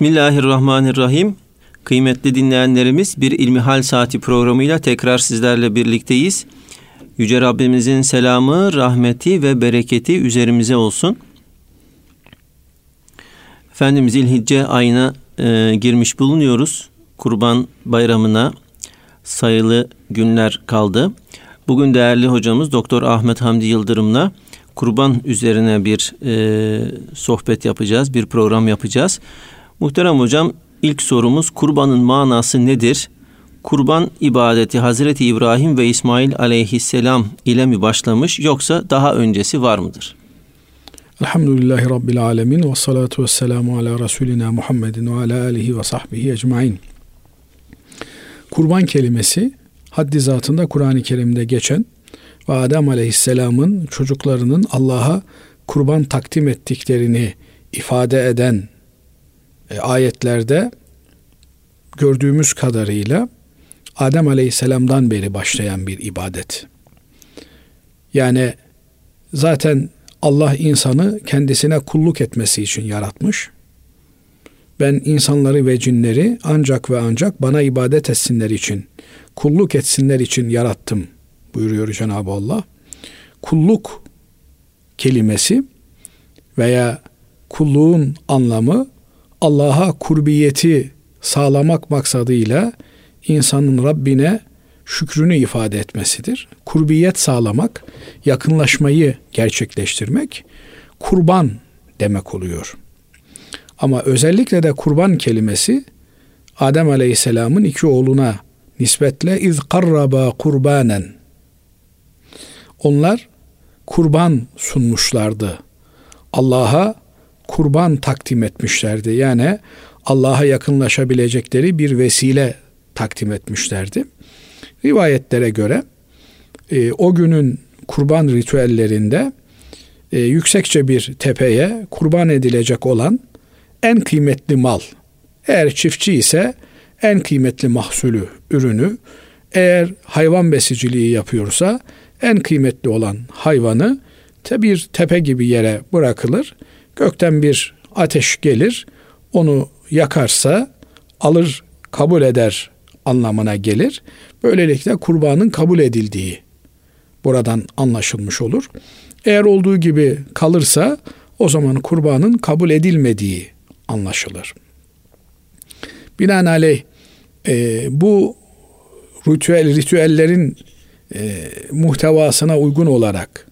Bismillahirrahmanirrahim. Kıymetli dinleyenlerimiz bir İlmihal Saati programıyla tekrar sizlerle birlikteyiz. Yüce Rabbimizin selamı, rahmeti ve bereketi üzerimize olsun. Efendim Zilhicce ayına e, girmiş bulunuyoruz. Kurban bayramına sayılı günler kaldı. Bugün değerli hocamız Doktor Ahmet Hamdi Yıldırım'la kurban üzerine bir e, sohbet yapacağız, bir program yapacağız. Muhterem hocam ilk sorumuz kurbanın manası nedir? Kurban ibadeti Hazreti İbrahim ve İsmail aleyhisselam ile mi başlamış yoksa daha öncesi var mıdır? Elhamdülillahi Rabbil Alemin ve salatu ve selamu ala Resulina Muhammedin ve ala alihi ve sahbihi ecmain. Kurban kelimesi haddi zatında Kur'an-ı Kerim'de geçen ve Adem Aleyhisselam'ın çocuklarının Allah'a kurban takdim ettiklerini ifade eden ayetlerde gördüğümüz kadarıyla Adem Aleyhisselam'dan beri başlayan bir ibadet. Yani zaten Allah insanı kendisine kulluk etmesi için yaratmış. Ben insanları ve cinleri ancak ve ancak bana ibadet etsinler için, kulluk etsinler için yarattım buyuruyor Cenab-ı Allah. Kulluk kelimesi veya kulluğun anlamı Allah'a kurbiyeti sağlamak maksadıyla insanın Rabbine şükrünü ifade etmesidir. Kurbiyet sağlamak, yakınlaşmayı gerçekleştirmek kurban demek oluyor. Ama özellikle de kurban kelimesi Adem Aleyhisselam'ın iki oğluna nispetle iz karraba kurbanen. Onlar kurban sunmuşlardı. Allah'a kurban takdim etmişlerdi. Yani Allah'a yakınlaşabilecekleri bir vesile takdim etmişlerdi. Rivayetlere göre e, o günün kurban ritüellerinde e, yüksekçe bir tepeye kurban edilecek olan en kıymetli mal. Eğer çiftçi ise en kıymetli mahsulü, ürünü, eğer hayvan besiciliği yapıyorsa en kıymetli olan hayvanı te bir tepe gibi yere bırakılır. Gökten bir ateş gelir. Onu yakarsa alır kabul eder anlamına gelir. Böylelikle kurbanın kabul edildiği buradan anlaşılmış olur. Eğer olduğu gibi kalırsa o zaman kurbanın kabul edilmediği anlaşılır. Binaenaleyh e, bu ritüel, ritüellerin e, muhtevasına uygun olarak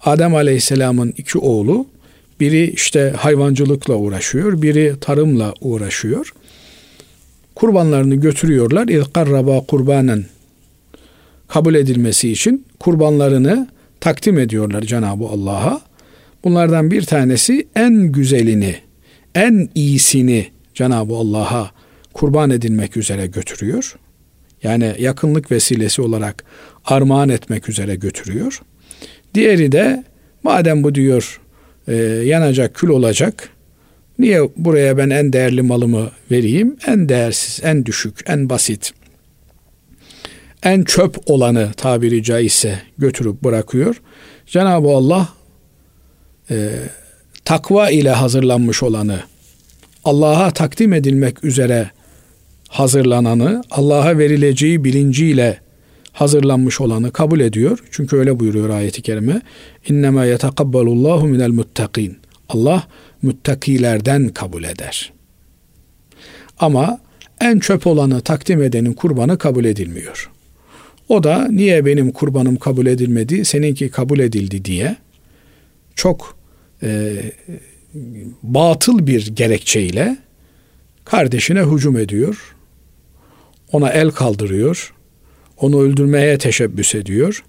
Adem Aleyhisselam'ın iki oğlu biri işte hayvancılıkla uğraşıyor, biri tarımla uğraşıyor. Kurbanlarını götürüyorlar. İzkarraba kurbanen kabul edilmesi için kurbanlarını takdim ediyorlar Cenab-ı Allah'a. Bunlardan bir tanesi en güzelini, en iyisini Cenab-ı Allah'a kurban edilmek üzere götürüyor. Yani yakınlık vesilesi olarak armağan etmek üzere götürüyor. Diğeri de madem bu diyor e, yanacak kül olacak niye buraya ben en değerli malımı vereyim? En değersiz, en düşük, en basit, en çöp olanı tabiri caizse götürüp bırakıyor. Cenab-ı Allah e, takva ile hazırlanmış olanı, Allah'a takdim edilmek üzere hazırlananı, Allah'a verileceği bilinciyle hazırlanmış olanı kabul ediyor. Çünkü öyle buyuruyor ayeti kerime. İnnemâ yetekabbalullahu minel muttakin. Allah müttakilerden kabul eder. Ama en çöp olanı takdim edenin kurbanı kabul edilmiyor. O da niye benim kurbanım kabul edilmedi, seninki kabul edildi diye çok e, batıl bir gerekçeyle kardeşine hücum ediyor. Ona el kaldırıyor onu öldürmeye teşebbüs ediyor.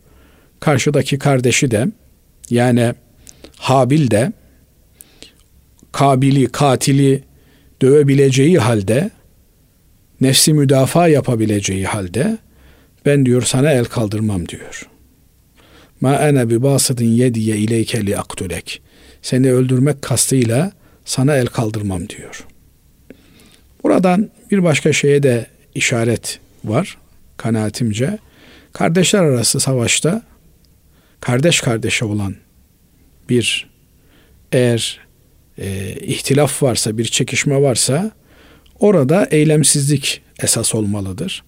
Karşıdaki kardeşi de yani Habil de Kabil'i, katili dövebileceği halde nefsi müdafaa yapabileceği halde ben diyor sana el kaldırmam diyor. Ma ene bi basıdın yediye ileyke li aktulek. Seni öldürmek kastıyla sana el kaldırmam diyor. Buradan bir başka şeye de işaret var kanaatimce kardeşler arası savaşta kardeş kardeşe olan bir eğer e, ihtilaf varsa, bir çekişme varsa orada eylemsizlik esas olmalıdır.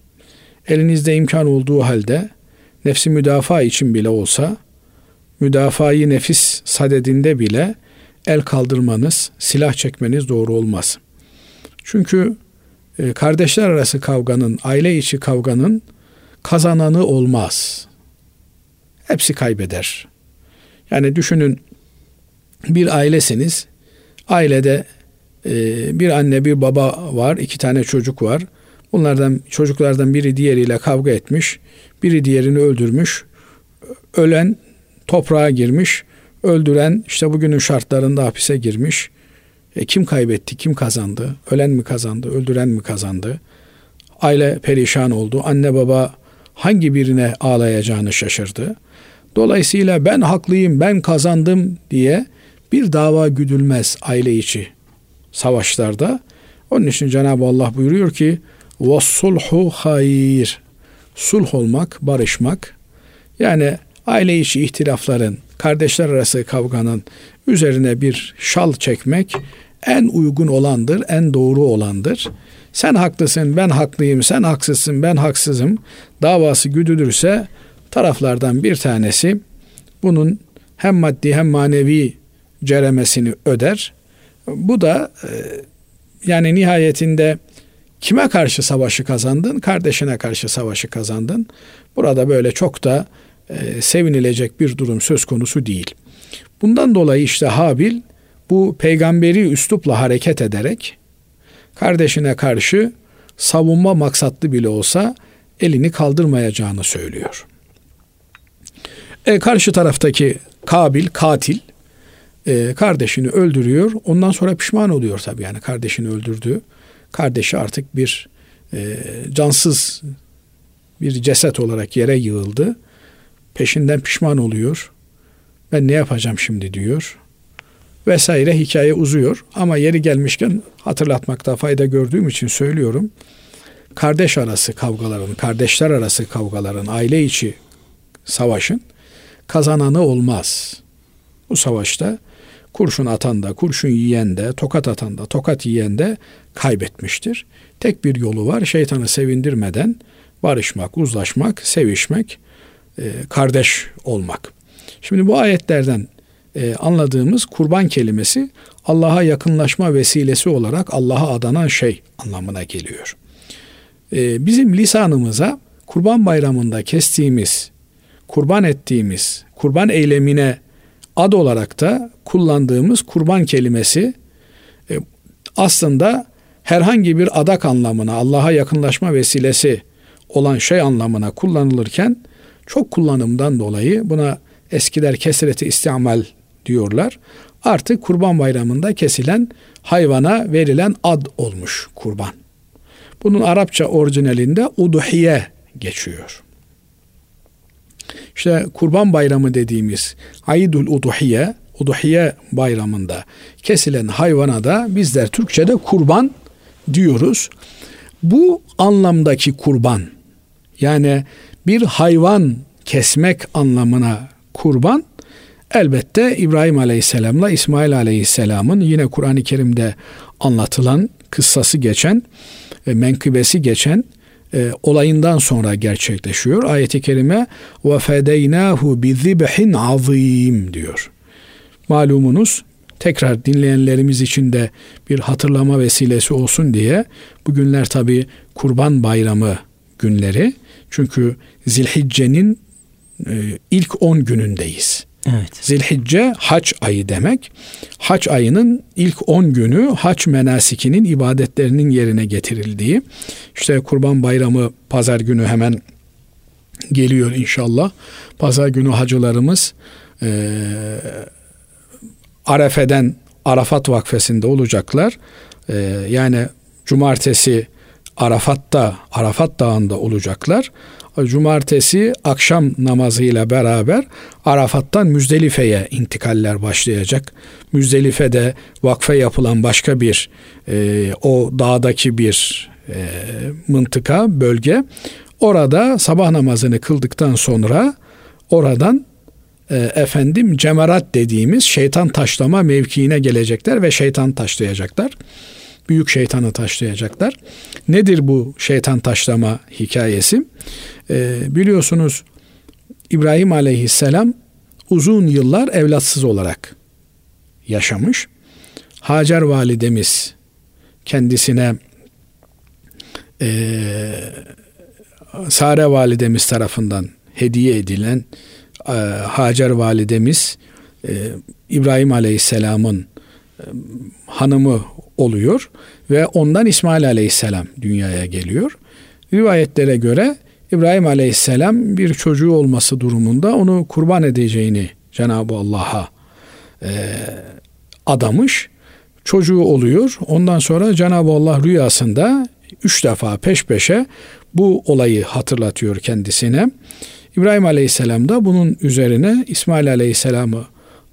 Elinizde imkan olduğu halde nefsi müdafaa için bile olsa müdafayı nefis sadedinde bile el kaldırmanız, silah çekmeniz doğru olmaz. Çünkü kardeşler arası kavganın, aile içi kavganın kazananı olmaz. Hepsi kaybeder. Yani düşünün bir ailesiniz. Ailede e, bir anne bir baba var, iki tane çocuk var. Bunlardan çocuklardan biri diğeriyle kavga etmiş, biri diğerini öldürmüş. Ölen toprağa girmiş, öldüren işte bugünün şartlarında hapise girmiş. E, kim kaybetti, kim kazandı? Ölen mi kazandı, öldüren mi kazandı? Aile perişan oldu. Anne baba hangi birine ağlayacağını şaşırdı. Dolayısıyla ben haklıyım, ben kazandım diye bir dava güdülmez aile içi savaşlarda. Onun için Cenab-ı Allah buyuruyor ki وَالصُّلْحُ hayır. Sulh olmak, barışmak. Yani aile içi ihtilafların, kardeşler arası kavganın üzerine bir şal çekmek en uygun olandır, en doğru olandır. Sen haklısın, ben haklıyım, sen haksızsın, ben haksızım davası güdülürse taraflardan bir tanesi bunun hem maddi hem manevi ceremesini öder. Bu da e, yani nihayetinde kime karşı savaşı kazandın? Kardeşine karşı savaşı kazandın. Burada böyle çok da e, sevinilecek bir durum söz konusu değil. Bundan dolayı işte Habil bu peygamberi üslupla hareket ederek kardeşine karşı savunma maksatlı bile olsa elini kaldırmayacağını söylüyor. E, karşı taraftaki Kabil, katil e, kardeşini öldürüyor. Ondan sonra pişman oluyor tabii yani kardeşini öldürdü. Kardeşi artık bir e, cansız bir ceset olarak yere yığıldı. Peşinden pişman oluyor. Ben ne yapacağım şimdi diyor. Vesaire hikaye uzuyor. Ama yeri gelmişken hatırlatmakta fayda gördüğüm için söylüyorum. Kardeş arası kavgaların, kardeşler arası kavgaların, aile içi savaşın kazananı olmaz. Bu savaşta kurşun atan da, kurşun yiyen de, tokat atan da, tokat yiyen de kaybetmiştir. Tek bir yolu var. Şeytanı sevindirmeden barışmak, uzlaşmak, sevişmek, e, kardeş olmak. Şimdi bu ayetlerden e, anladığımız kurban kelimesi Allah'a yakınlaşma vesilesi olarak Allah'a adanan şey anlamına geliyor. E, bizim lisanımıza kurban bayramında kestiğimiz, kurban ettiğimiz, kurban eylemine ad olarak da kullandığımız kurban kelimesi e, aslında herhangi bir adak anlamına, Allah'a yakınlaşma vesilesi olan şey anlamına kullanılırken çok kullanımdan dolayı buna eskiler kesreti istimal diyorlar. Artık kurban bayramında kesilen hayvana verilen ad olmuş kurban. Bunun Arapça orijinalinde uduhiye geçiyor. İşte kurban bayramı dediğimiz Aidul Uduhiye, Uduhiye bayramında kesilen hayvana da bizler Türkçe'de kurban diyoruz. Bu anlamdaki kurban yani bir hayvan kesmek anlamına kurban elbette İbrahim Aleyhisselam'la İsmail Aleyhisselam'ın yine Kur'an-ı Kerim'de anlatılan kıssası geçen menkıbesi geçen e, olayından sonra gerçekleşiyor. Ayet-i kerime ve fedeynahu bi zibhin azim diyor. Malumunuz tekrar dinleyenlerimiz için de bir hatırlama vesilesi olsun diye bugünler tabi kurban bayramı günleri. Çünkü Zilhicce'nin e, ilk 10 günündeyiz. Evet. Zilhicce haç ayı demek. Haç ayının ilk 10 günü haç menasikinin ibadetlerinin yerine getirildiği. İşte Kurban Bayramı pazar günü hemen geliyor inşallah. Pazar günü hacılarımız e, Arefe'den Arafat Vakfesi'nde olacaklar. E, yani cumartesi Arafat'ta, Arafat Dağı'nda olacaklar cumartesi akşam namazıyla beraber Arafat'tan Müzdelife'ye intikaller başlayacak. Müzdelife'de vakfe yapılan başka bir e, o dağdaki bir e, mıntıka, bölge. Orada sabah namazını kıldıktan sonra oradan e, efendim cemerat dediğimiz şeytan taşlama mevkiine gelecekler ve şeytan taşlayacaklar. Büyük şeytanı taşlayacaklar. Nedir bu şeytan taşlama hikayesi? Ee, biliyorsunuz İbrahim aleyhisselam uzun yıllar evlatsız olarak yaşamış. Hacer validemiz kendisine e, Sare validemiz tarafından hediye edilen e, Hacer validemiz e, İbrahim Aleyhisselam'ın e, hanımı oluyor ve ondan İsmail Aleyhisselam dünyaya geliyor. Rivayetlere göre İbrahim Aleyhisselam bir çocuğu olması durumunda onu kurban edeceğini Cenab-ı Allah'a e, adamış. Çocuğu oluyor. Ondan sonra Cenab-ı Allah rüyasında üç defa peş peşe bu olayı hatırlatıyor kendisine. İbrahim Aleyhisselam da bunun üzerine İsmail Aleyhisselam'ı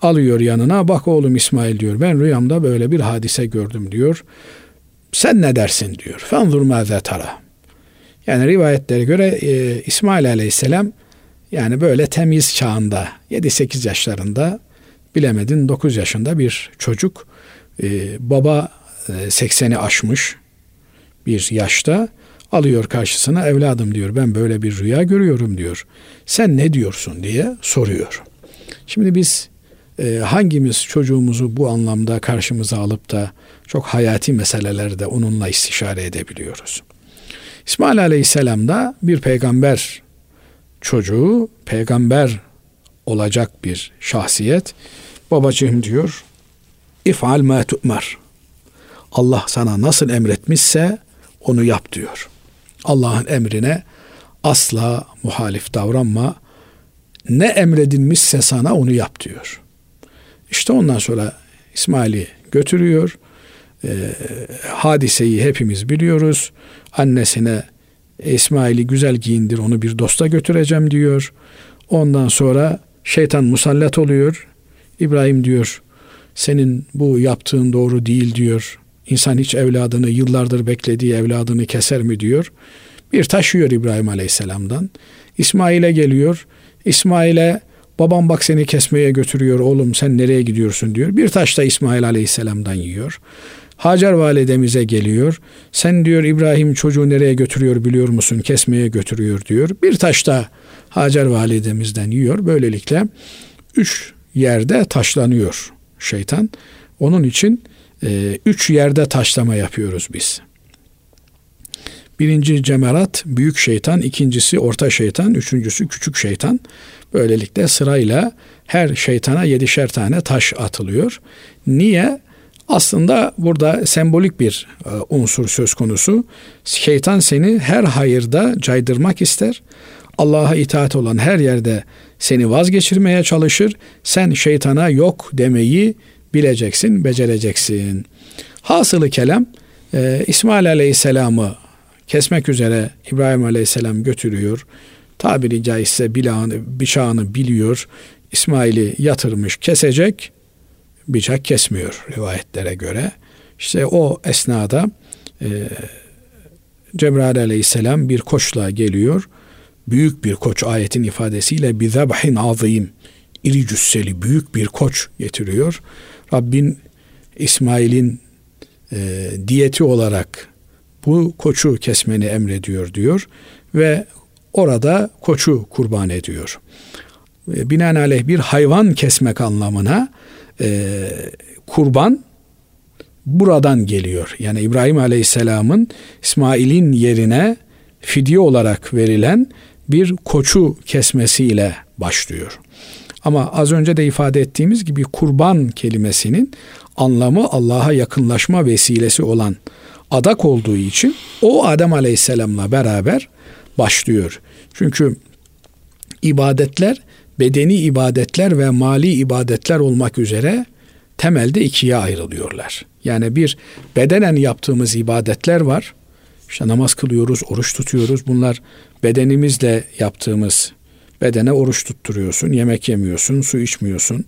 alıyor yanına. Bak oğlum İsmail diyor. Ben rüyamda böyle bir hadise gördüm diyor. Sen ne dersin diyor. Fenzur mâze tara. Yani rivayetlere göre e, İsmail Aleyhisselam yani böyle temiz çağında 7-8 yaşlarında bilemedin 9 yaşında bir çocuk e, baba e, 80'i aşmış bir yaşta alıyor karşısına evladım diyor ben böyle bir rüya görüyorum diyor. Sen ne diyorsun diye soruyor. Şimdi biz e, hangimiz çocuğumuzu bu anlamda karşımıza alıp da çok hayati meselelerde onunla istişare edebiliyoruz. İsmail Aleyhisselam da bir peygamber çocuğu, peygamber olacak bir şahsiyet. Babacığım diyor, ifal ma tu'mar. Allah sana nasıl emretmişse onu yap diyor. Allah'ın emrine asla muhalif davranma. Ne emredilmişse sana onu yap diyor. İşte ondan sonra İsmail'i götürüyor. E, hadiseyi hepimiz biliyoruz. Annesine İsmail'i güzel giyindir onu bir dosta götüreceğim diyor. Ondan sonra şeytan musallat oluyor. İbrahim diyor senin bu yaptığın doğru değil diyor. İnsan hiç evladını yıllardır beklediği evladını keser mi diyor. Bir taş yiyor İbrahim Aleyhisselam'dan. İsmail'e geliyor. İsmail'e babam bak seni kesmeye götürüyor oğlum sen nereye gidiyorsun diyor. Bir taş da İsmail Aleyhisselam'dan yiyor. Hacer validemize geliyor. Sen diyor İbrahim çocuğu nereye götürüyor biliyor musun? Kesmeye götürüyor diyor. Bir taş da Hacer validemizden yiyor. Böylelikle üç yerde taşlanıyor şeytan. Onun için e, üç yerde taşlama yapıyoruz biz. Birinci cemerat büyük şeytan, ikincisi orta şeytan, üçüncüsü küçük şeytan. Böylelikle sırayla her şeytana yedişer tane taş atılıyor. Niye? Aslında burada sembolik bir e, unsur söz konusu. Şeytan seni her hayırda caydırmak ister. Allah'a itaat olan her yerde seni vazgeçirmeye çalışır. Sen şeytana yok demeyi bileceksin, becereceksin. Hasılı kelam e, İsmail Aleyhisselam'ı kesmek üzere İbrahim Aleyhisselam götürüyor. Tabiri caizse bilağını, bıçağını biliyor. İsmail'i yatırmış kesecek bıçak kesmiyor rivayetlere göre. İşte o esnada e, Cebrail aleyhisselam bir koçla geliyor. Büyük bir koç ayetin ifadesiyle bir zebhin azim iri cüsseli büyük bir koç getiriyor. Rabbin İsmail'in e, diyeti olarak bu koçu kesmeni emrediyor diyor ve orada koçu kurban ediyor. E, binaenaleyh bir hayvan kesmek anlamına e, kurban buradan geliyor. Yani İbrahim Aleyhisselam'ın İsmail'in yerine fidye olarak verilen bir koçu kesmesiyle başlıyor. Ama az önce de ifade ettiğimiz gibi kurban kelimesinin anlamı Allah'a yakınlaşma vesilesi olan adak olduğu için o Adem Aleyhisselam'la beraber başlıyor. Çünkü ibadetler bedeni ibadetler ve mali ibadetler olmak üzere temelde ikiye ayrılıyorlar. Yani bir bedenen yaptığımız ibadetler var. İşte namaz kılıyoruz, oruç tutuyoruz. Bunlar bedenimizle yaptığımız bedene oruç tutturuyorsun, yemek yemiyorsun, su içmiyorsun.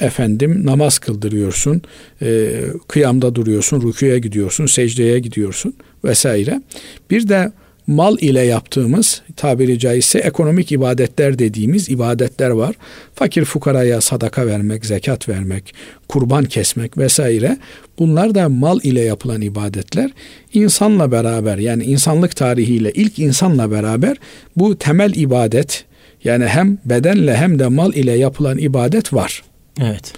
Efendim namaz kıldırıyorsun, e, kıyamda duruyorsun, rüküye gidiyorsun, secdeye gidiyorsun vesaire. Bir de mal ile yaptığımız tabiri caizse ekonomik ibadetler dediğimiz ibadetler var. Fakir fukaraya sadaka vermek, zekat vermek, kurban kesmek vesaire. Bunlar da mal ile yapılan ibadetler. İnsanla beraber yani insanlık tarihiyle ilk insanla beraber bu temel ibadet yani hem bedenle hem de mal ile yapılan ibadet var. Evet.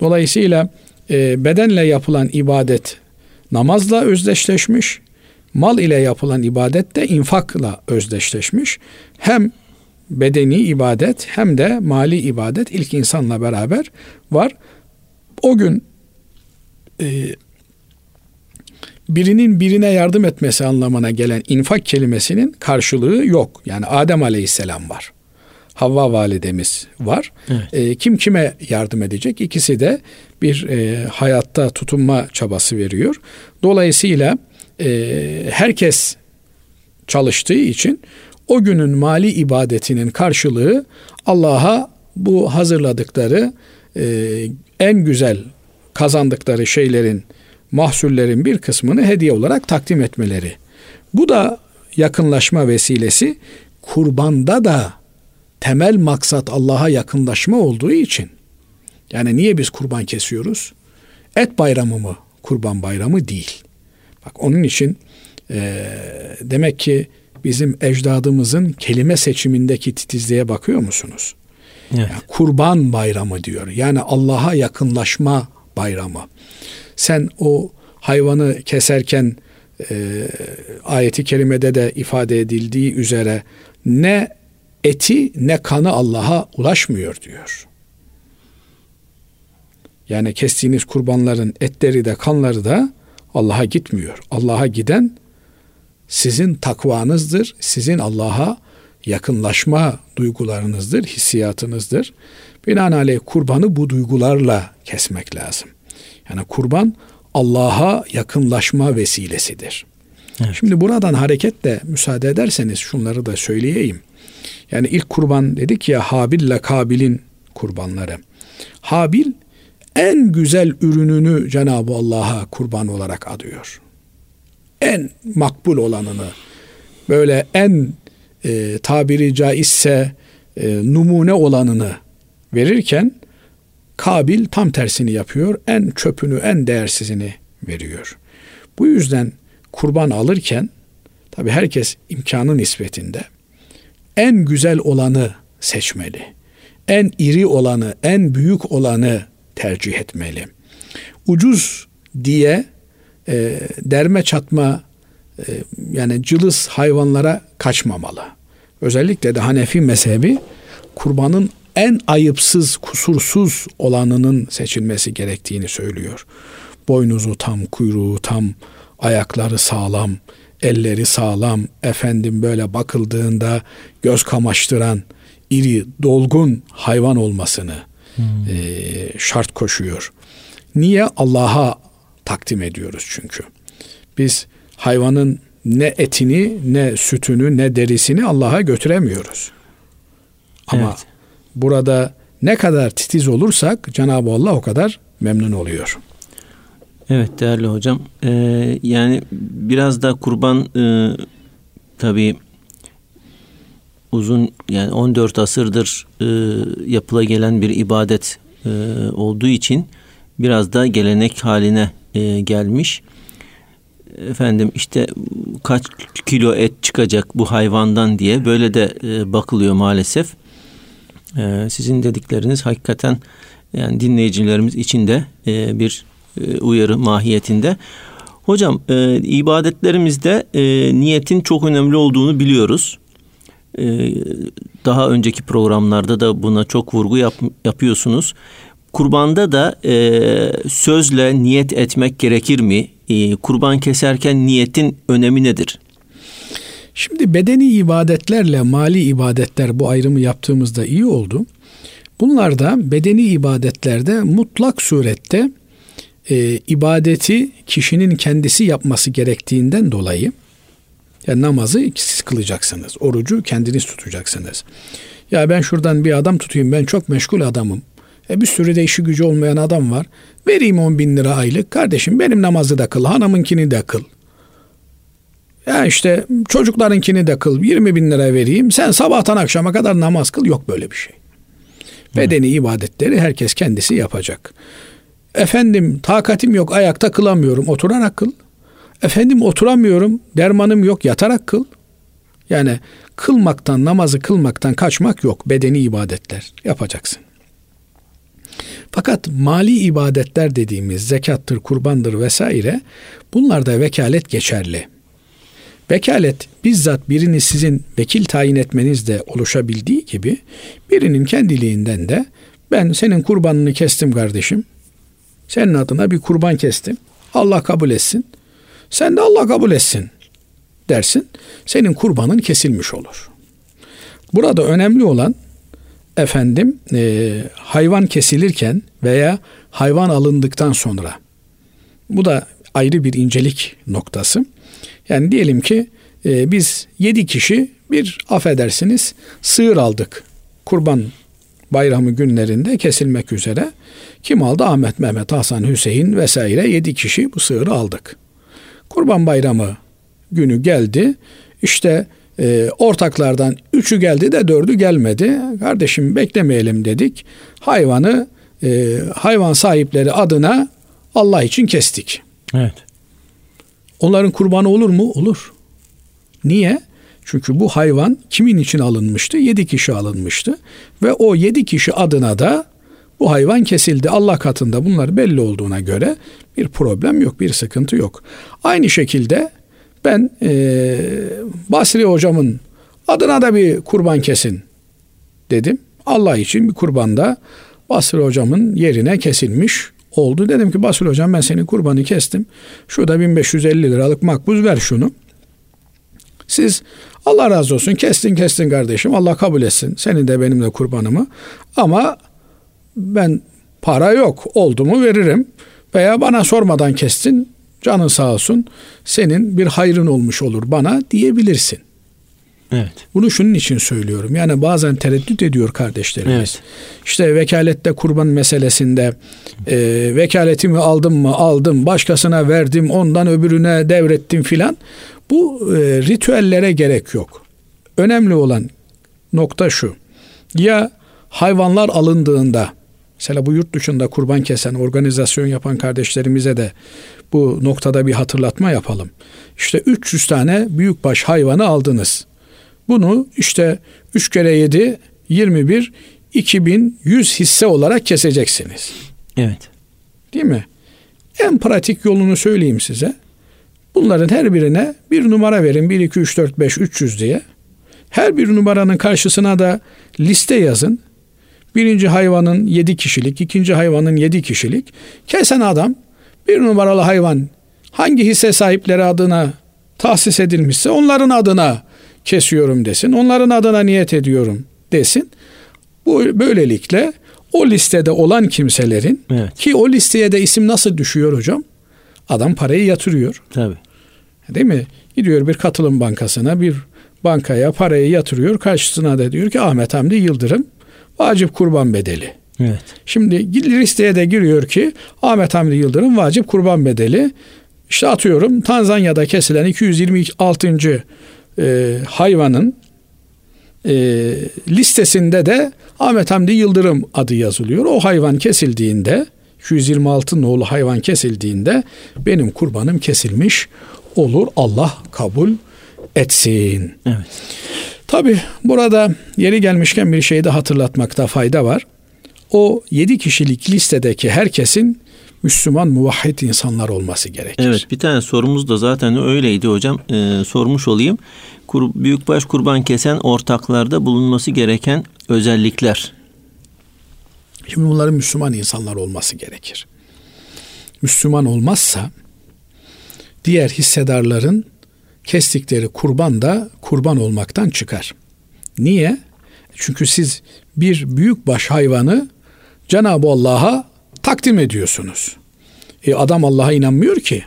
Dolayısıyla e, bedenle yapılan ibadet namazla özdeşleşmiş, mal ile yapılan ibadet de infakla özdeşleşmiş. Hem bedeni ibadet hem de mali ibadet ilk insanla beraber var. O gün e, birinin birine yardım etmesi anlamına gelen infak kelimesinin karşılığı yok. Yani Adem Aleyhisselam var. Havva validemiz var. Evet. E, kim kime yardım edecek? İkisi de bir e, hayatta tutunma çabası veriyor. Dolayısıyla e, herkes çalıştığı için o günün mali ibadetinin karşılığı Allah'a bu hazırladıkları e, en güzel kazandıkları şeylerin mahsullerin bir kısmını hediye olarak takdim etmeleri. Bu da yakınlaşma vesilesi kurbanda da temel maksat Allah'a yakınlaşma olduğu için. Yani niye biz kurban kesiyoruz? Et bayramı mı? Kurban bayramı değil. Bak onun için e, demek ki bizim ecdadımızın kelime seçimindeki titizliğe bakıyor musunuz? Evet. Yani kurban bayramı diyor. Yani Allah'a yakınlaşma bayramı. Sen o hayvanı keserken e, ayeti kerimede de ifade edildiği üzere ne eti ne kanı Allah'a ulaşmıyor diyor. Yani kestiğiniz kurbanların etleri de kanları da Allah'a gitmiyor. Allah'a giden sizin takvanızdır, sizin Allah'a yakınlaşma duygularınızdır, hissiyatınızdır. Binaenaleyh kurbanı bu duygularla kesmek lazım. Yani kurban Allah'a yakınlaşma vesilesidir. Evet. Şimdi buradan hareketle müsaade ederseniz şunları da söyleyeyim. Yani ilk kurban dedik ya Habil ile Kabil'in kurbanları. Habil en güzel ürününü Cenab-ı Allah'a kurban olarak adıyor. En makbul olanını, böyle en e, tabiri caizse e, numune olanını verirken Kabil tam tersini yapıyor. En çöpünü, en değersizini veriyor. Bu yüzden kurban alırken tabi herkes imkanı nispetinde en güzel olanı seçmeli. En iri olanı, en büyük olanı tercih etmeli. Ucuz diye e, derme çatma e, yani cılız hayvanlara kaçmamalı. Özellikle de Hanefi mezhebi kurbanın en ayıpsız, kusursuz olanının seçilmesi gerektiğini söylüyor. Boynuzu tam, kuyruğu tam, ayakları sağlam, elleri sağlam, efendim böyle bakıldığında göz kamaştıran, iri, dolgun hayvan olmasını hmm. e, şart koşuyor. Niye? Allah'a takdim ediyoruz çünkü. Biz hayvanın ne etini, ne sütünü, ne derisini Allah'a götüremiyoruz. Ama evet. burada ne kadar titiz olursak Cenab-ı Allah o kadar memnun oluyor. Evet değerli hocam. Ee, yani biraz da kurban e, tabii uzun yani 14 asırdır e, yapıla gelen bir ibadet e, olduğu için biraz da gelenek haline e, gelmiş. Efendim işte kaç kilo et çıkacak bu hayvandan diye böyle de e, bakılıyor maalesef. E, sizin dedikleriniz hakikaten yani dinleyicilerimiz için de e, bir e, uyarı mahiyetinde. Hocam e, ibadetlerimizde e, niyetin çok önemli olduğunu biliyoruz. E, daha önceki programlarda da buna çok vurgu yap, yapıyorsunuz. Kurbanda da e, sözle niyet etmek gerekir mi? E, kurban keserken niyetin önemi nedir? Şimdi bedeni ibadetlerle mali ibadetler bu ayrımı yaptığımızda iyi oldu. Bunlarda bedeni ibadetlerde mutlak surette e, ibadeti kişinin kendisi yapması gerektiğinden dolayı yani namazı siz kılacaksınız. Orucu kendiniz tutacaksınız. Ya ben şuradan bir adam tutayım ben çok meşgul adamım. E bir sürü de işi gücü olmayan adam var. Vereyim 10 bin lira aylık. Kardeşim benim namazı da kıl, hanımınkini de kıl. Ya işte çocuklarınkini de kıl 20 bin lira vereyim sen sabahtan akşama kadar namaz kıl yok böyle bir şey. Bedeni ibadetleri herkes kendisi yapacak. Efendim takatim yok ayakta kılamıyorum oturarak kıl. Efendim oturamıyorum dermanım yok yatarak kıl. Yani kılmaktan namazı kılmaktan kaçmak yok bedeni ibadetler yapacaksın. Fakat mali ibadetler dediğimiz zekattır, kurbandır vesaire bunlarda vekalet geçerli. Vekalet bizzat birini sizin vekil tayin etmenizde oluşabildiği gibi birinin kendiliğinden de ben senin kurbanını kestim kardeşim. Senin adına bir kurban kestim. Allah kabul etsin. Sen de Allah kabul etsin dersin. Senin kurbanın kesilmiş olur. Burada önemli olan efendim e, hayvan kesilirken veya hayvan alındıktan sonra bu da ayrı bir incelik noktası. Yani diyelim ki e, biz yedi kişi bir affedersiniz sığır aldık. Kurban bayramı günlerinde kesilmek üzere. Kim aldı? Ahmet, Mehmet, Hasan, Hüseyin vesaire yedi kişi bu sığırı aldık. Kurban bayramı günü geldi. İşte e, ortaklardan üçü geldi de dördü gelmedi. Kardeşim beklemeyelim dedik. Hayvanı e, hayvan sahipleri adına Allah için kestik. Evet. Onların kurbanı olur mu? Olur. Niye? Çünkü bu hayvan kimin için alınmıştı? Yedi kişi alınmıştı. Ve o yedi kişi adına da bu hayvan kesildi. Allah katında bunlar belli olduğuna göre bir problem yok, bir sıkıntı yok. Aynı şekilde ben e, Basri hocamın adına da bir kurban kesin dedim. Allah için bir kurban da Basri hocamın yerine kesilmiş oldu. Dedim ki Basri hocam ben senin kurbanı kestim. Şurada 1550 liralık makbuz ver şunu. Siz Allah razı olsun kestin kestin kardeşim Allah kabul etsin. Senin de benim de kurbanımı. Ama ben para yok oldu mu veririm. Veya bana sormadan kestin canın sağ olsun senin bir hayrın olmuş olur bana diyebilirsin. Evet. Bunu şunun için söylüyorum. Yani bazen tereddüt ediyor kardeşlerimiz. Evet. İşte vekalette kurban meselesinde e, vekaletimi aldım mı aldım başkasına verdim ondan öbürüne devrettim filan. Bu e, ritüellere gerek yok. Önemli olan nokta şu. Ya hayvanlar alındığında mesela bu yurt dışında kurban kesen organizasyon yapan kardeşlerimize de bu noktada bir hatırlatma yapalım. İşte 300 tane büyükbaş hayvanı aldınız. Bunu işte 3 kere 7 21 2100 hisse olarak keseceksiniz. Evet. Değil mi? En pratik yolunu söyleyeyim size. Bunların her birine bir numara verin. 1, 2, 3, 4, 5, 300 diye. Her bir numaranın karşısına da liste yazın. Birinci hayvanın 7 kişilik, ikinci hayvanın 7 kişilik. Kesen adam bir numaralı hayvan hangi hisse sahipleri adına tahsis edilmişse onların adına kesiyorum desin. Onların adına niyet ediyorum desin. Bu böylelikle o listede olan kimselerin evet. ki o listeye de isim nasıl düşüyor hocam? Adam parayı yatırıyor. Tabii. Değil mi? Gidiyor bir katılım bankasına bir bankaya parayı yatırıyor. Karşısına da diyor ki Ahmet Hamdi Yıldırım vacip kurban bedeli. Evet. Şimdi listeye de giriyor ki Ahmet Hamdi Yıldırım vacip kurban bedeli. İşte atıyorum Tanzanya'da kesilen 226. E, hayvanın e, listesinde de Ahmet Hamdi Yıldırım adı yazılıyor. O hayvan kesildiğinde 226 nolu hayvan kesildiğinde benim kurbanım kesilmiş olur. Allah kabul etsin. Evet. Tabi burada yeri gelmişken bir şeyi de hatırlatmakta fayda var. O yedi kişilik listedeki herkesin Müslüman muvahhid insanlar olması gerekir. Evet bir tane sorumuz da zaten öyleydi hocam. Ee, sormuş olayım. Kur, büyükbaş kurban kesen ortaklarda bulunması gereken özellikler. Şimdi bunların Müslüman insanlar olması gerekir. Müslüman olmazsa diğer hissedarların kestikleri kurban da kurban olmaktan çıkar. Niye? Çünkü siz bir büyük baş hayvanı Cenab-ı Allah'a takdim ediyorsunuz. E adam Allah'a inanmıyor ki.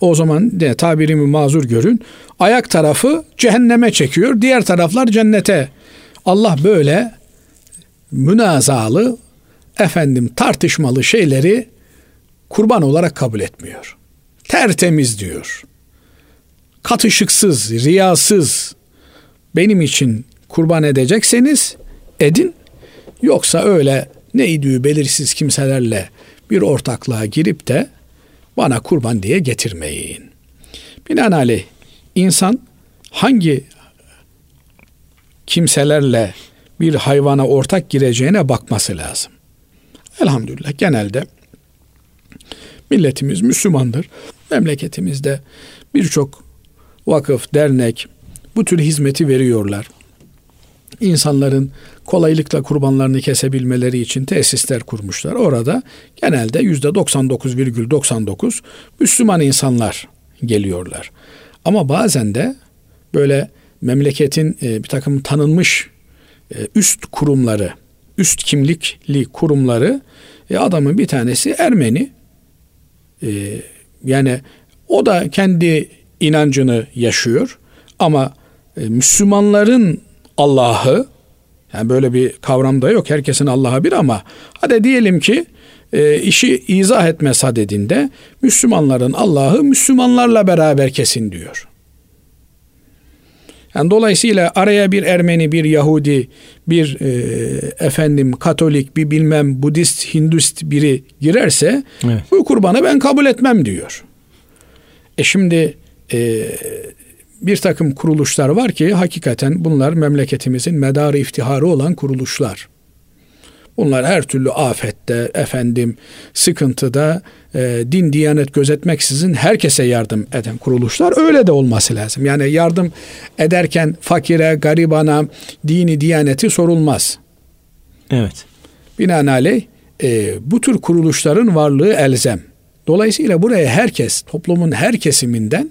O zaman de tabirimi mazur görün. Ayak tarafı cehenneme çekiyor, diğer taraflar cennete. Allah böyle münazalı, efendim tartışmalı şeyleri kurban olarak kabul etmiyor. Tertemiz diyor. katışıksız, riyasız benim için kurban edecekseniz edin. Yoksa öyle ne idüğü belirsiz kimselerle bir ortaklığa girip de bana kurban diye getirmeyin. Binaenaleyh insan hangi kimselerle bir hayvana ortak gireceğine bakması lazım. Elhamdülillah genelde milletimiz Müslümandır. Memleketimizde birçok vakıf, dernek bu tür hizmeti veriyorlar. İnsanların kolaylıkla kurbanlarını kesebilmeleri için tesisler kurmuşlar. Orada genelde yüzde 99,99 Müslüman insanlar geliyorlar. Ama bazen de böyle memleketin e, bir takım tanınmış e, üst kurumları, üst kimlikli kurumları e, adamın bir tanesi Ermeni. Yani o da kendi inancını yaşıyor ama Müslümanların Allah'ı yani böyle bir kavram da yok. Herkesin Allah'a bir ama hadi diyelim ki e, işi izah etme sadedinde Müslümanların Allah'ı Müslümanlarla beraber kesin diyor. Yani dolayısıyla araya bir Ermeni, bir Yahudi, bir e, efendim Katolik, bir bilmem Budist, Hindust biri girerse evet. bu kurbanı ben kabul etmem diyor. E şimdi e, bir takım kuruluşlar var ki hakikaten bunlar memleketimizin medarı iftiharı olan kuruluşlar. Bunlar her türlü afette, efendim sıkıntıda e, din diyanet gözetmeksizin herkese yardım eden kuruluşlar öyle de olması lazım. Yani yardım ederken fakire, garibana, dini diyaneti sorulmaz. Evet. Binaenaleyh e, bu tür kuruluşların varlığı elzem. Dolayısıyla buraya herkes, toplumun her kesiminden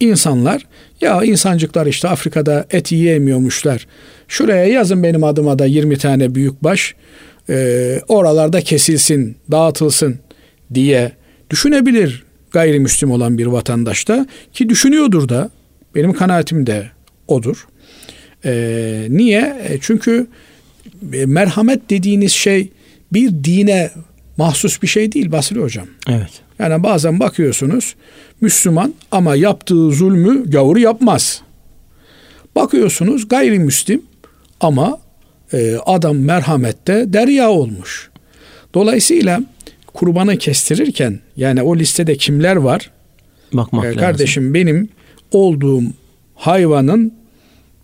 insanlar ya insancıklar işte Afrika'da et yiyemiyormuşlar. Şuraya yazın benim adıma da 20 tane büyükbaş e, oralarda kesilsin, dağıtılsın diye düşünebilir gayrimüslim olan bir vatandaşta ki düşünüyordur da benim kanaatim de odur. E, niye? E, çünkü e, merhamet dediğiniz şey bir dine mahsus bir şey değil Basri Hocam. Evet. Yani bazen bakıyorsunuz Müslüman ama yaptığı zulmü gavur yapmaz. Bakıyorsunuz gayrimüslim ama e, adam merhamette derya olmuş. Dolayısıyla kurbanı kestirirken yani o listede kimler var? Bakmak e, kardeşim lazım. benim olduğum hayvanın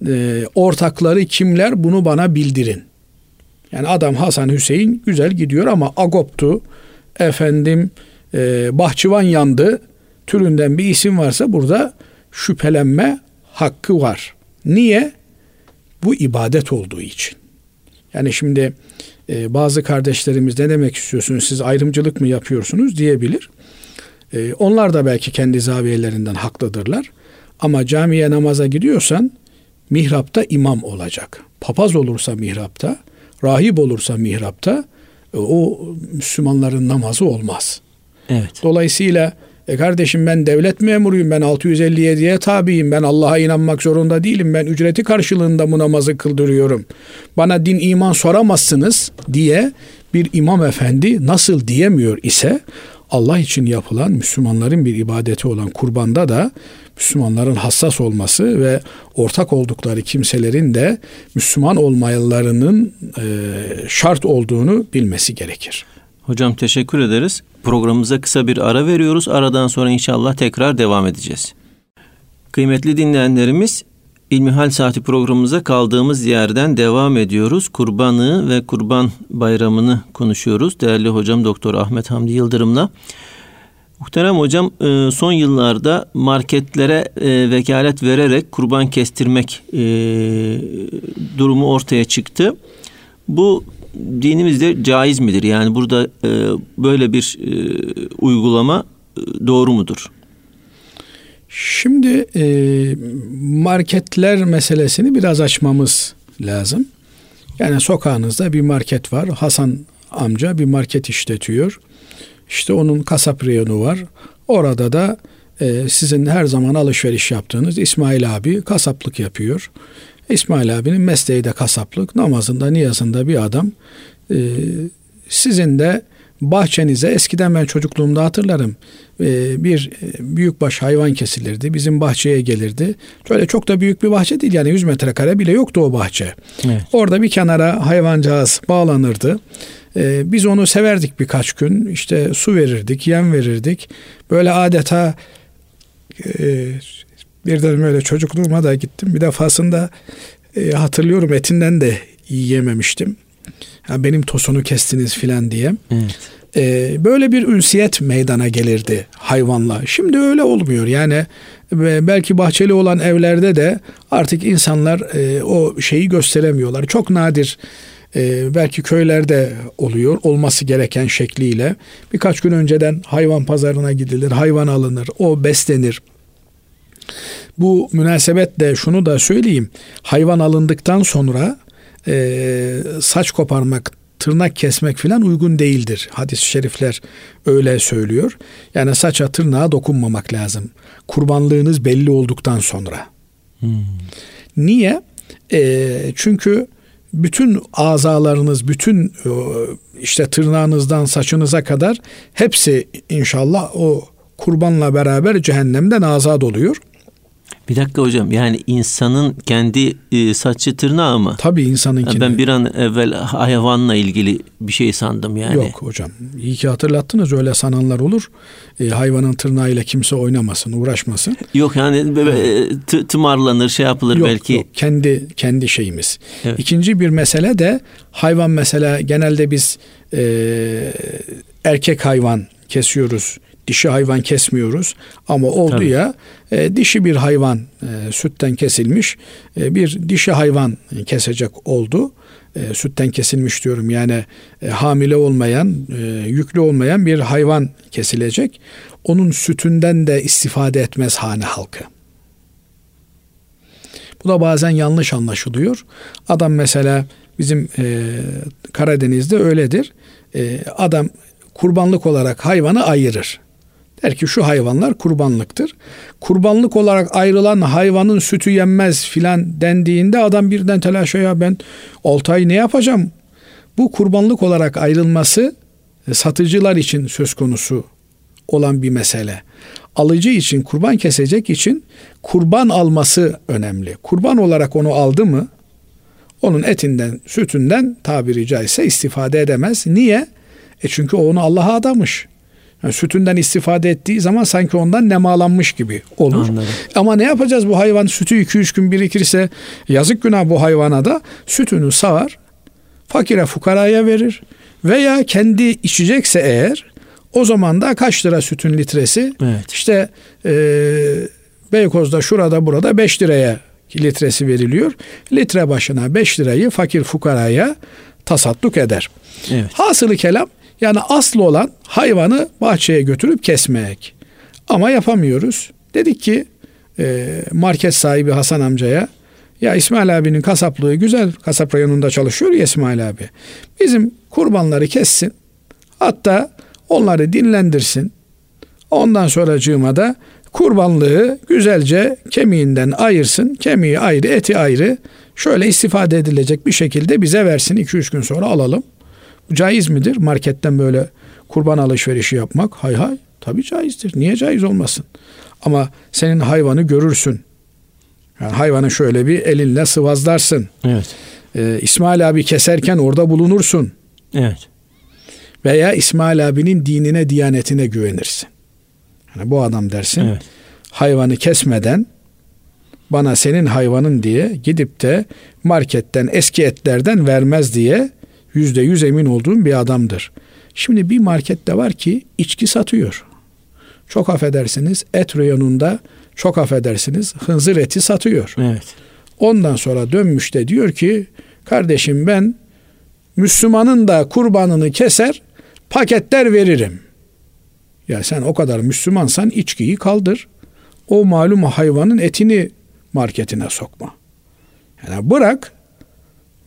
e, ortakları kimler bunu bana bildirin. Yani adam Hasan Hüseyin güzel gidiyor ama Agop'tu, efendim e, Bahçıvan yandı türünden bir isim varsa burada şüphelenme hakkı var. Niye? Bu ibadet olduğu için. Yani şimdi e, bazı kardeşlerimiz ne demek istiyorsunuz siz ayrımcılık mı yapıyorsunuz diyebilir. E, onlar da belki kendi zaviyelerinden haklıdırlar. Ama camiye namaza gidiyorsan mihrapta imam olacak. Papaz olursa mihrapta, rahip olursa mihrapta e, o Müslümanların namazı olmaz. Evet. Dolayısıyla e kardeşim ben devlet memuruyum, ben 657'ye tabiyim, ben Allah'a inanmak zorunda değilim, ben ücreti karşılığında bu namazı kıldırıyorum. Bana din iman soramazsınız diye bir imam efendi nasıl diyemiyor ise Allah için yapılan Müslümanların bir ibadeti olan kurbanda da Müslümanların hassas olması ve ortak oldukları kimselerin de Müslüman olmayanlarının e, şart olduğunu bilmesi gerekir. Hocam teşekkür ederiz. Programımıza kısa bir ara veriyoruz. Aradan sonra inşallah tekrar devam edeceğiz. Kıymetli dinleyenlerimiz İlmihal Saati programımıza kaldığımız yerden devam ediyoruz. Kurbanı ve Kurban Bayramı'nı konuşuyoruz. Değerli hocam Doktor Ahmet Hamdi Yıldırım'la. Muhterem hocam e, son yıllarda marketlere e, vekalet vererek kurban kestirmek e, durumu ortaya çıktı. Bu dinimizde caiz midir? Yani burada böyle bir uygulama doğru mudur? Şimdi marketler meselesini biraz açmamız lazım. Yani sokağınızda bir market var. Hasan amca bir market işletiyor. İşte onun kasap reyonu var. Orada da e, sizin her zaman alışveriş yaptığınız İsmail abi kasaplık yapıyor. İsmail abinin mesleği de kasaplık. Namazında, niyazında bir adam. E, sizin de bahçenize eskiden ben çocukluğumda hatırlarım e, bir e, büyükbaş hayvan kesilirdi. Bizim bahçeye gelirdi. Şöyle çok da büyük bir bahçe değil yani 100 metrekare bile yoktu o bahçe. Evet. Orada bir kenara hayvancağız bağlanırdı. E, biz onu severdik birkaç gün. İşte su verirdik, yem verirdik. Böyle adeta birden böyle çocukluğuma da gittim. Bir defasında hatırlıyorum etinden de yiyememiştim. Ya benim tosunu kestiniz filan diye. Evet. Ee, böyle bir ünsiyet meydana gelirdi hayvanla. Şimdi öyle olmuyor. Yani belki bahçeli olan evlerde de artık insanlar e, o şeyi gösteremiyorlar. Çok nadir e, belki köylerde oluyor olması gereken şekliyle. Birkaç gün önceden hayvan pazarına gidilir, hayvan alınır, o beslenir. Bu münasebetle şunu da söyleyeyim. Hayvan alındıktan sonra e, saç koparmak, tırnak kesmek filan uygun değildir. Hadis-i şerifler öyle söylüyor. Yani saça tırnağa dokunmamak lazım. Kurbanlığınız belli olduktan sonra. Hmm. Niye? E, çünkü bütün azalarınız, bütün e, işte tırnağınızdan saçınıza kadar hepsi inşallah o kurbanla beraber cehennemden azat oluyor. Bir dakika hocam yani insanın kendi e, saçı tırnağı mı? Tabii insanın Ben bir an evvel hayvanla ilgili bir şey sandım yani. Yok hocam iyi ki hatırlattınız öyle sananlar olur. E, hayvanın tırnağıyla kimse oynamasın uğraşmasın. Yok yani böyle t- tımarlanır şey yapılır yok, belki. Yok kendi kendi şeyimiz. Evet. İkinci bir mesele de hayvan mesela genelde biz e, erkek hayvan kesiyoruz dişi hayvan kesmiyoruz ama oldu Tabii. ya e, dişi bir hayvan e, sütten kesilmiş e, bir dişi hayvan kesecek oldu. E, sütten kesilmiş diyorum yani e, hamile olmayan e, yüklü olmayan bir hayvan kesilecek. Onun sütünden de istifade etmez hane halkı. Bu da bazen yanlış anlaşılıyor. Adam mesela bizim e, Karadeniz'de öyledir. E, adam kurbanlık olarak hayvanı ayırır. Der ki şu hayvanlar kurbanlıktır. Kurbanlık olarak ayrılan hayvanın sütü yenmez filan dendiğinde adam birden telaşa ya ben 6 ay ne yapacağım? Bu kurbanlık olarak ayrılması e, satıcılar için söz konusu olan bir mesele. Alıcı için kurban kesecek için kurban alması önemli. Kurban olarak onu aldı mı onun etinden, sütünden tabiri caizse istifade edemez. Niye? E çünkü onu Allah'a adamış. Yani sütünden istifade ettiği zaman sanki ondan nemalanmış gibi olur. Anladım. Ama ne yapacağız bu hayvan sütü 2-3 gün birikirse yazık günah bu hayvana da sütünü sağar, fakire fukaraya verir veya kendi içecekse eğer o zaman da kaç lira sütün litresi? Evet. İşte e, Beykoz'da şurada burada 5 liraya litresi veriliyor. Litre başına 5 lirayı fakir fukaraya tasadduk eder. Evet. Hasılı kelam yani aslı olan hayvanı bahçeye götürüp kesmek. Ama yapamıyoruz. Dedik ki e, market sahibi Hasan amcaya ya İsmail abinin kasaplığı güzel. Kasap rayonunda çalışıyor ya İsmail abi. Bizim kurbanları kessin. Hatta onları dinlendirsin. Ondan sonra cığıma da kurbanlığı güzelce kemiğinden ayırsın. Kemiği ayrı, eti ayrı. Şöyle istifade edilecek bir şekilde bize versin. 2-3 gün sonra alalım. Caiz midir marketten böyle kurban alışverişi yapmak? Hay hay tabii caizdir. Niye caiz olmasın? Ama senin hayvanı görürsün. Yani hayvanı şöyle bir elinle sıvazlarsın. Evet. Ee, İsmail abi keserken orada bulunursun. Evet. Veya İsmail abinin dinine, diyanetine güvenirsin. Yani bu adam dersin. Evet. Hayvanı kesmeden bana senin hayvanın diye gidip de marketten eski etlerden vermez diye yüzde yüz emin olduğum bir adamdır. Şimdi bir markette var ki içki satıyor. Çok affedersiniz et reyonunda çok affedersiniz hınzır eti satıyor. Evet. Ondan sonra dönmüş de diyor ki kardeşim ben Müslümanın da kurbanını keser paketler veririm. Ya sen o kadar Müslümansan içkiyi kaldır. O malum hayvanın etini marketine sokma. Yani bırak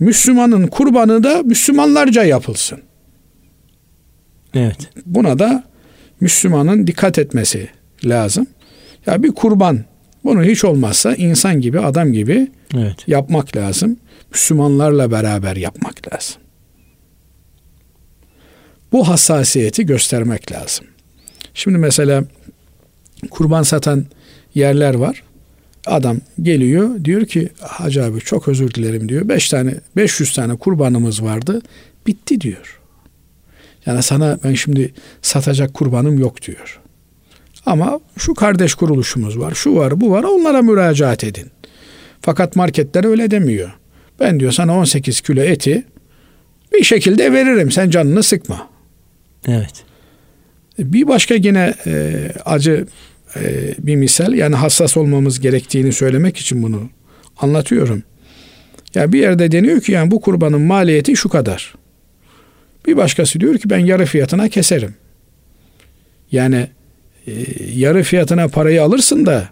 Müslümanın kurbanı da Müslümanlarca yapılsın. Evet. Buna da Müslümanın dikkat etmesi lazım. Ya bir kurban bunu hiç olmazsa insan gibi adam gibi evet. yapmak lazım. Müslümanlarla beraber yapmak lazım. bu hassasiyeti göstermek lazım. Şimdi mesela kurban satan yerler var. Adam geliyor diyor ki Hacı abi çok özür dilerim diyor. 5 tane 500 tane kurbanımız vardı. Bitti diyor. Yani sana ben şimdi satacak kurbanım yok diyor. Ama şu kardeş kuruluşumuz var, şu var, bu var. Onlara müracaat edin. Fakat marketler öyle demiyor. Ben diyor sana 18 kilo eti bir şekilde veririm. Sen canını sıkma. Evet. Bir başka yine e, acı e, bir misal yani hassas olmamız gerektiğini söylemek için bunu anlatıyorum. Ya bir yerde deniyor ki yani bu kurbanın maliyeti şu kadar. Bir başkası diyor ki ben yarı fiyatına keserim. Yani e, yarı fiyatına parayı alırsın da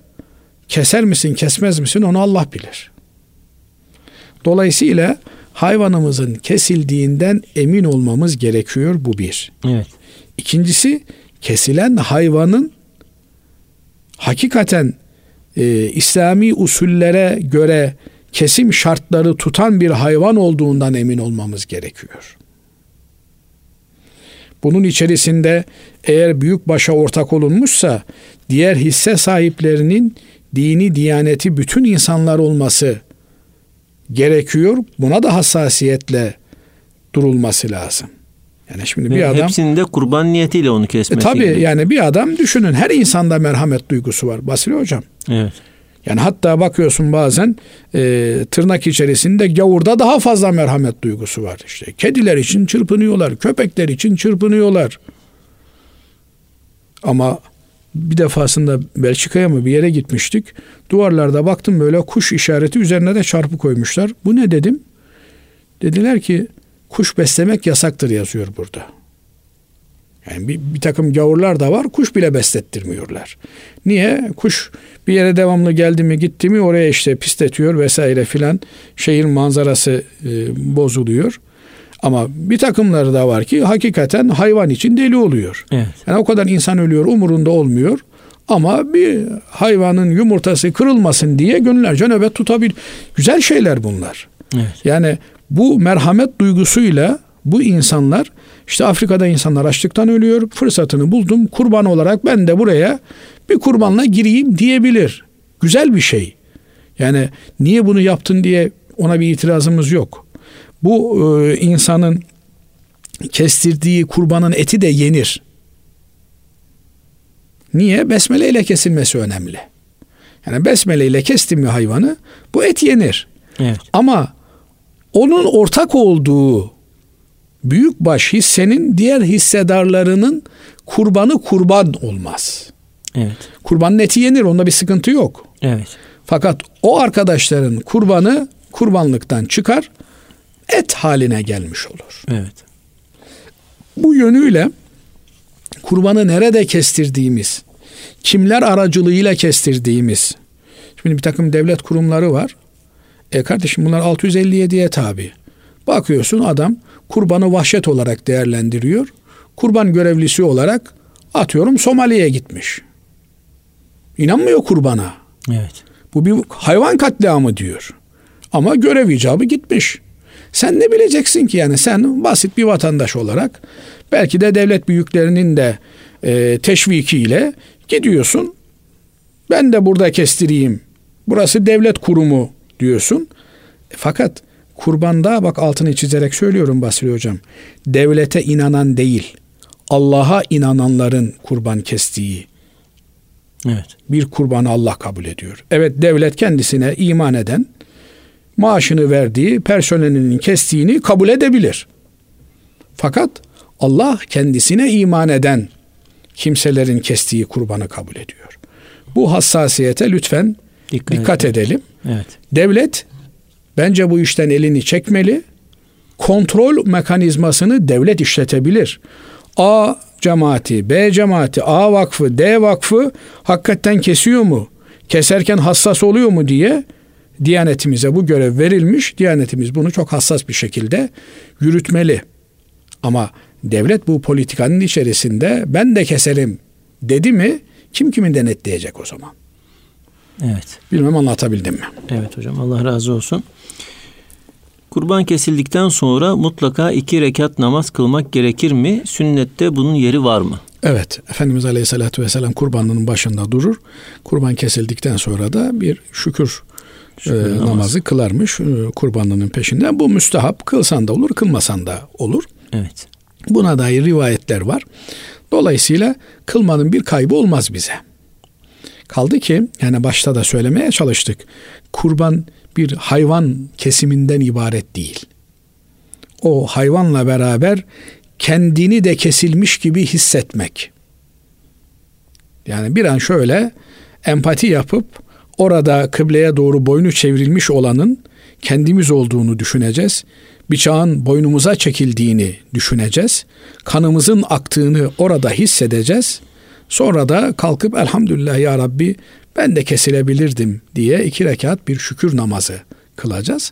keser misin kesmez misin onu Allah bilir. Dolayısıyla hayvanımızın kesildiğinden emin olmamız gerekiyor bu bir. Evet. İkincisi kesilen hayvanın hakikaten e, İslami usullere göre kesim şartları tutan bir hayvan olduğundan emin olmamız gerekiyor. Bunun içerisinde eğer büyük başa ortak olunmuşsa diğer hisse sahiplerinin dini diyaneti bütün insanlar olması gerekiyor. Buna da hassasiyetle durulması lazım. Yani şimdi bir adam hepsinde kurban niyetiyle onu kesmesi. E, tabii gibi. yani bir adam düşünün her insanda merhamet duygusu var Basri hocam. Evet. Yani hatta bakıyorsun bazen e, tırnak içerisinde gavurda daha fazla merhamet duygusu var. İşte kediler için çırpınıyorlar, köpekler için çırpınıyorlar. Ama bir defasında Belçika'ya mı bir yere gitmiştik. Duvarlarda baktım böyle kuş işareti üzerine de çarpı koymuşlar. Bu ne dedim? Dediler ki kuş beslemek yasaktır yazıyor burada. Yani bir, bir takım gavurlar da var kuş bile beslettirmiyorlar. Niye? Kuş bir yere devamlı geldi mi gitti mi oraya işte pisletiyor vesaire filan şehir manzarası e, bozuluyor. Ama bir takımları da var ki hakikaten hayvan için deli oluyor. Evet. Yani o kadar insan ölüyor umurunda olmuyor. Ama bir hayvanın yumurtası kırılmasın diye günlerce nöbet tutabilir. Güzel şeyler bunlar. Evet. Yani bu merhamet duygusuyla bu insanlar işte Afrika'da insanlar açlıktan ölüyor. Fırsatını buldum kurban olarak ben de buraya bir kurbanla gireyim diyebilir. Güzel bir şey. Yani niye bunu yaptın diye ona bir itirazımız yok. Bu e, insanın kestirdiği kurbanın eti de yenir. Niye? Besmele ile kesilmesi önemli. Yani besmele ile kestim mi hayvanı bu et yenir. Evet. Ama onun ortak olduğu büyük baş hissenin diğer hissedarlarının kurbanı kurban olmaz. Evet. Kurbanın eti yenir onda bir sıkıntı yok. Evet. Fakat o arkadaşların kurbanı kurbanlıktan çıkar et haline gelmiş olur. Evet. Bu yönüyle kurbanı nerede kestirdiğimiz, kimler aracılığıyla kestirdiğimiz, şimdi bir takım devlet kurumları var. E kardeşim bunlar 657'ye tabi. Bakıyorsun adam kurbanı vahşet olarak değerlendiriyor. Kurban görevlisi olarak atıyorum Somali'ye gitmiş. İnanmıyor kurbana. Evet. Bu bir hayvan katliamı diyor. Ama görev icabı gitmiş. Sen ne bileceksin ki yani sen basit bir vatandaş olarak belki de devlet büyüklerinin de e, teşvikiyle gidiyorsun. Ben de burada kestireyim. Burası devlet kurumu diyorsun. Fakat kurbanda bak altını çizerek söylüyorum Basri hocam. Devlete inanan değil, Allah'a inananların kurban kestiği Evet. bir kurbanı Allah kabul ediyor. Evet devlet kendisine iman eden maaşını verdiği personelinin kestiğini kabul edebilir. Fakat Allah kendisine iman eden kimselerin kestiği kurbanı kabul ediyor. Bu hassasiyete lütfen dikkat, dikkat edelim. Evet. Devlet bence bu işten elini çekmeli. Kontrol mekanizmasını devlet işletebilir. A cemaati, B cemaati, A vakfı, D vakfı hakikaten kesiyor mu? Keserken hassas oluyor mu diye Diyanetimize bu görev verilmiş. Diyanetimiz bunu çok hassas bir şekilde yürütmeli. Ama devlet bu politikanın içerisinde ben de keserim dedi mi kim kimin denetleyecek o zaman? Evet. Bilmem anlatabildim mi? Evet hocam Allah razı olsun. Kurban kesildikten sonra mutlaka iki rekat namaz kılmak gerekir mi? Sünnette bunun yeri var mı? Evet, Efendimiz Aleyhisselatü Vesselam kurbanının başında durur. Kurban kesildikten sonra da bir şükür, şükür e, namaz. namazı kılarmış e, kurbanının peşinden. Bu müstehap, kılsan da olur, kılmasan da olur. Evet. Buna dair rivayetler var. Dolayısıyla kılmanın bir kaybı olmaz bize. Kaldı ki yani başta da söylemeye çalıştık. Kurban bir hayvan kesiminden ibaret değil. O hayvanla beraber kendini de kesilmiş gibi hissetmek. Yani bir an şöyle empati yapıp orada kıbleye doğru boynu çevrilmiş olanın kendimiz olduğunu düşüneceğiz. Bıçağın boynumuza çekildiğini düşüneceğiz. Kanımızın aktığını orada hissedeceğiz. Sonra da kalkıp elhamdülillah ya Rabbi ben de kesilebilirdim diye iki rekat bir şükür namazı kılacağız.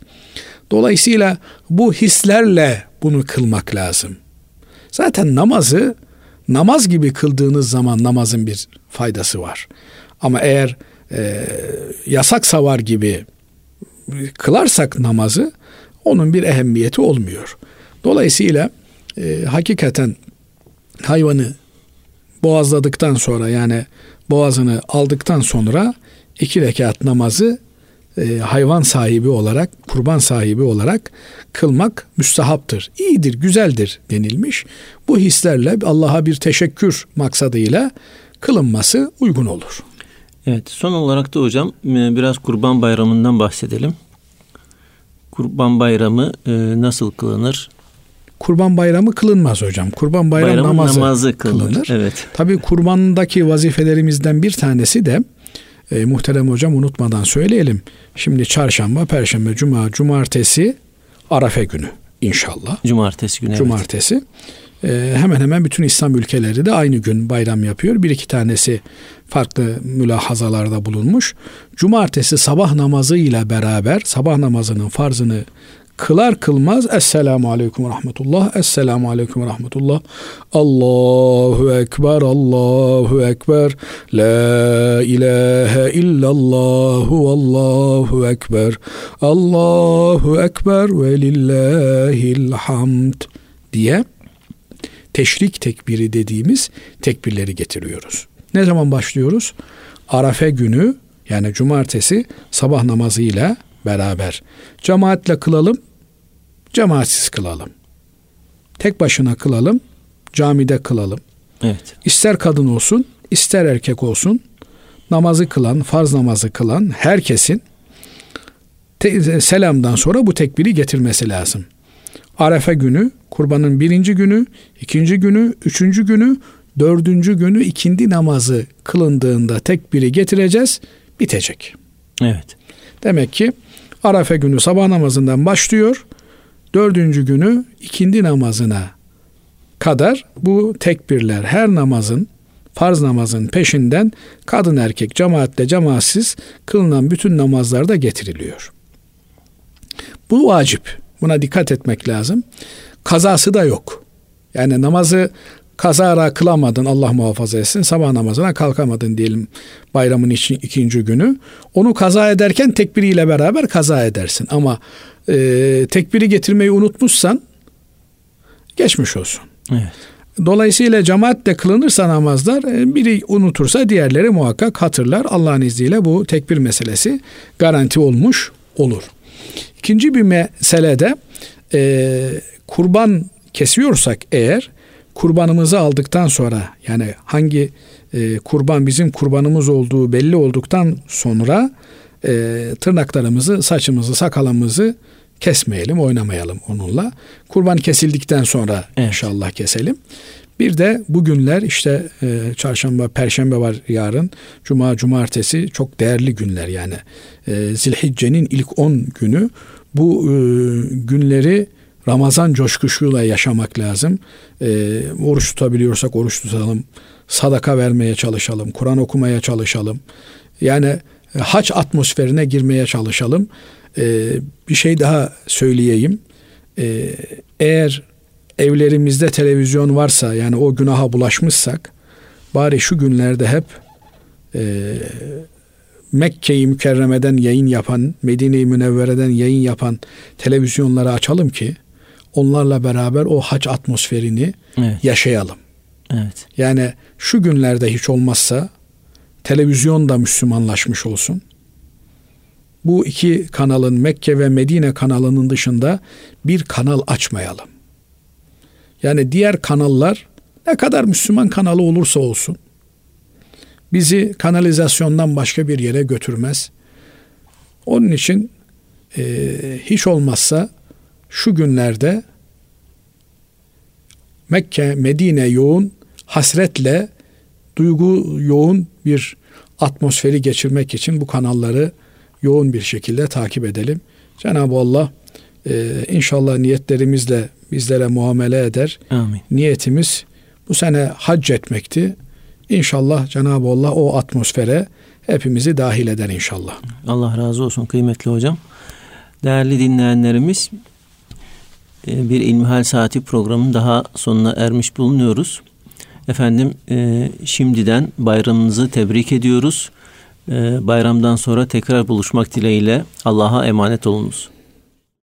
Dolayısıyla bu hislerle bunu kılmak lazım. Zaten namazı namaz gibi kıldığınız zaman namazın bir faydası var. Ama eğer e, yasak savar gibi kılarsak namazı onun bir ehemmiyeti olmuyor. Dolayısıyla e, hakikaten hayvanı boğazladıktan sonra yani boğazını aldıktan sonra iki rekat namazı e, hayvan sahibi olarak, kurban sahibi olarak kılmak müstahaptır. İyidir, güzeldir denilmiş. Bu hislerle Allah'a bir teşekkür maksadıyla kılınması uygun olur. Evet, son olarak da hocam e, biraz Kurban Bayramı'ndan bahsedelim. Kurban Bayramı e, nasıl kılınır? Kurban Bayramı kılınmaz hocam. Kurban Bayram Bayramın namazı, namazı kılınır. kılınır. Evet. Tabii kurbandaki vazifelerimizden bir tanesi de e, muhterem hocam unutmadan söyleyelim. Şimdi çarşamba, perşembe, cuma, cumartesi, Arafe günü inşallah. Cumartesi günü. Cumartesi. Evet. E, hemen hemen bütün İslam ülkeleri de aynı gün bayram yapıyor. Bir iki tanesi farklı mülahazalarda bulunmuş. Cumartesi sabah namazı ile beraber sabah namazının farzını kılar kılmaz Esselamu Aleyküm ve Rahmetullah Esselamu Aleyküm Rahmetullah Allahu Ekber Allahu Ekber La ilahe illallahu Allahu Ekber Allahu Ekber ve lillahil hamd diye teşrik tekbiri dediğimiz tekbirleri getiriyoruz. Ne zaman başlıyoruz? Arafe günü yani cumartesi sabah namazıyla beraber. Cemaatle kılalım, cemaatsiz kılalım. Tek başına kılalım, camide kılalım. Evet. İster kadın olsun, ister erkek olsun, namazı kılan, farz namazı kılan herkesin te- selamdan sonra bu tekbiri getirmesi lazım. Arefe günü, kurbanın birinci günü, ikinci günü, üçüncü günü, dördüncü günü ikindi namazı kılındığında tekbiri getireceğiz, bitecek. Evet. Demek ki Arafe günü sabah namazından başlıyor. Dördüncü günü ikindi namazına kadar bu tekbirler her namazın farz namazın peşinden kadın erkek cemaatle cemaatsiz kılınan bütün namazlarda getiriliyor. Bu vacip. Buna dikkat etmek lazım. Kazası da yok. Yani namazı kazara kılamadın Allah muhafaza etsin sabah namazına kalkamadın diyelim bayramın için ikinci günü. Onu kaza ederken tekbiriyle beraber kaza edersin ama e, tekbiri getirmeyi unutmuşsan geçmiş olsun. Evet. Dolayısıyla cemaatle kılınırsa namazlar e, biri unutursa diğerleri muhakkak hatırlar. Allah'ın izniyle bu tekbir meselesi garanti olmuş olur. İkinci bir mesele de e, kurban kesiyorsak eğer kurbanımızı aldıktan sonra yani hangi e, kurban bizim kurbanımız olduğu belli olduktan sonra e, tırnaklarımızı, saçımızı, sakalımızı kesmeyelim, oynamayalım onunla. Kurban kesildikten sonra evet. inşallah keselim. Bir de bugünler işte e, çarşamba, perşembe var yarın. Cuma, cumartesi çok değerli günler yani. E, Zilhicce'nin ilk 10 günü bu e, günleri Ramazan coşkusuyla yaşamak lazım. E, oruç tutabiliyorsak oruç tutalım. Sadaka vermeye çalışalım. Kur'an okumaya çalışalım. Yani e, haç atmosferine girmeye çalışalım. E, bir şey daha söyleyeyim. E, eğer evlerimizde televizyon varsa yani o günaha bulaşmışsak bari şu günlerde hep e, Mekke'yi Mükerreme'den yayın yapan, Medine-i Münevvere'den yayın yapan televizyonları açalım ki onlarla beraber o hac atmosferini evet. yaşayalım. Evet. Yani şu günlerde hiç olmazsa televizyon da Müslümanlaşmış olsun. Bu iki kanalın Mekke ve Medine kanalının dışında bir kanal açmayalım. Yani diğer kanallar ne kadar Müslüman kanalı olursa olsun bizi kanalizasyondan başka bir yere götürmez. Onun için e, hiç olmazsa şu günlerde Mekke, Medine yoğun hasretle duygu yoğun bir atmosferi geçirmek için bu kanalları yoğun bir şekilde takip edelim. Cenab-ı Allah e, inşallah niyetlerimizle bizlere muamele eder. Amin. Niyetimiz bu sene hac etmekti. İnşallah Cenab-ı Allah o atmosfere hepimizi dahil eder inşallah. Allah razı olsun kıymetli hocam. Değerli dinleyenlerimiz e, bir İlmihal Saati programının daha sonuna ermiş bulunuyoruz. Efendim e, şimdiden bayramınızı tebrik ediyoruz. E, bayramdan sonra tekrar buluşmak dileğiyle Allah'a emanet olunuz.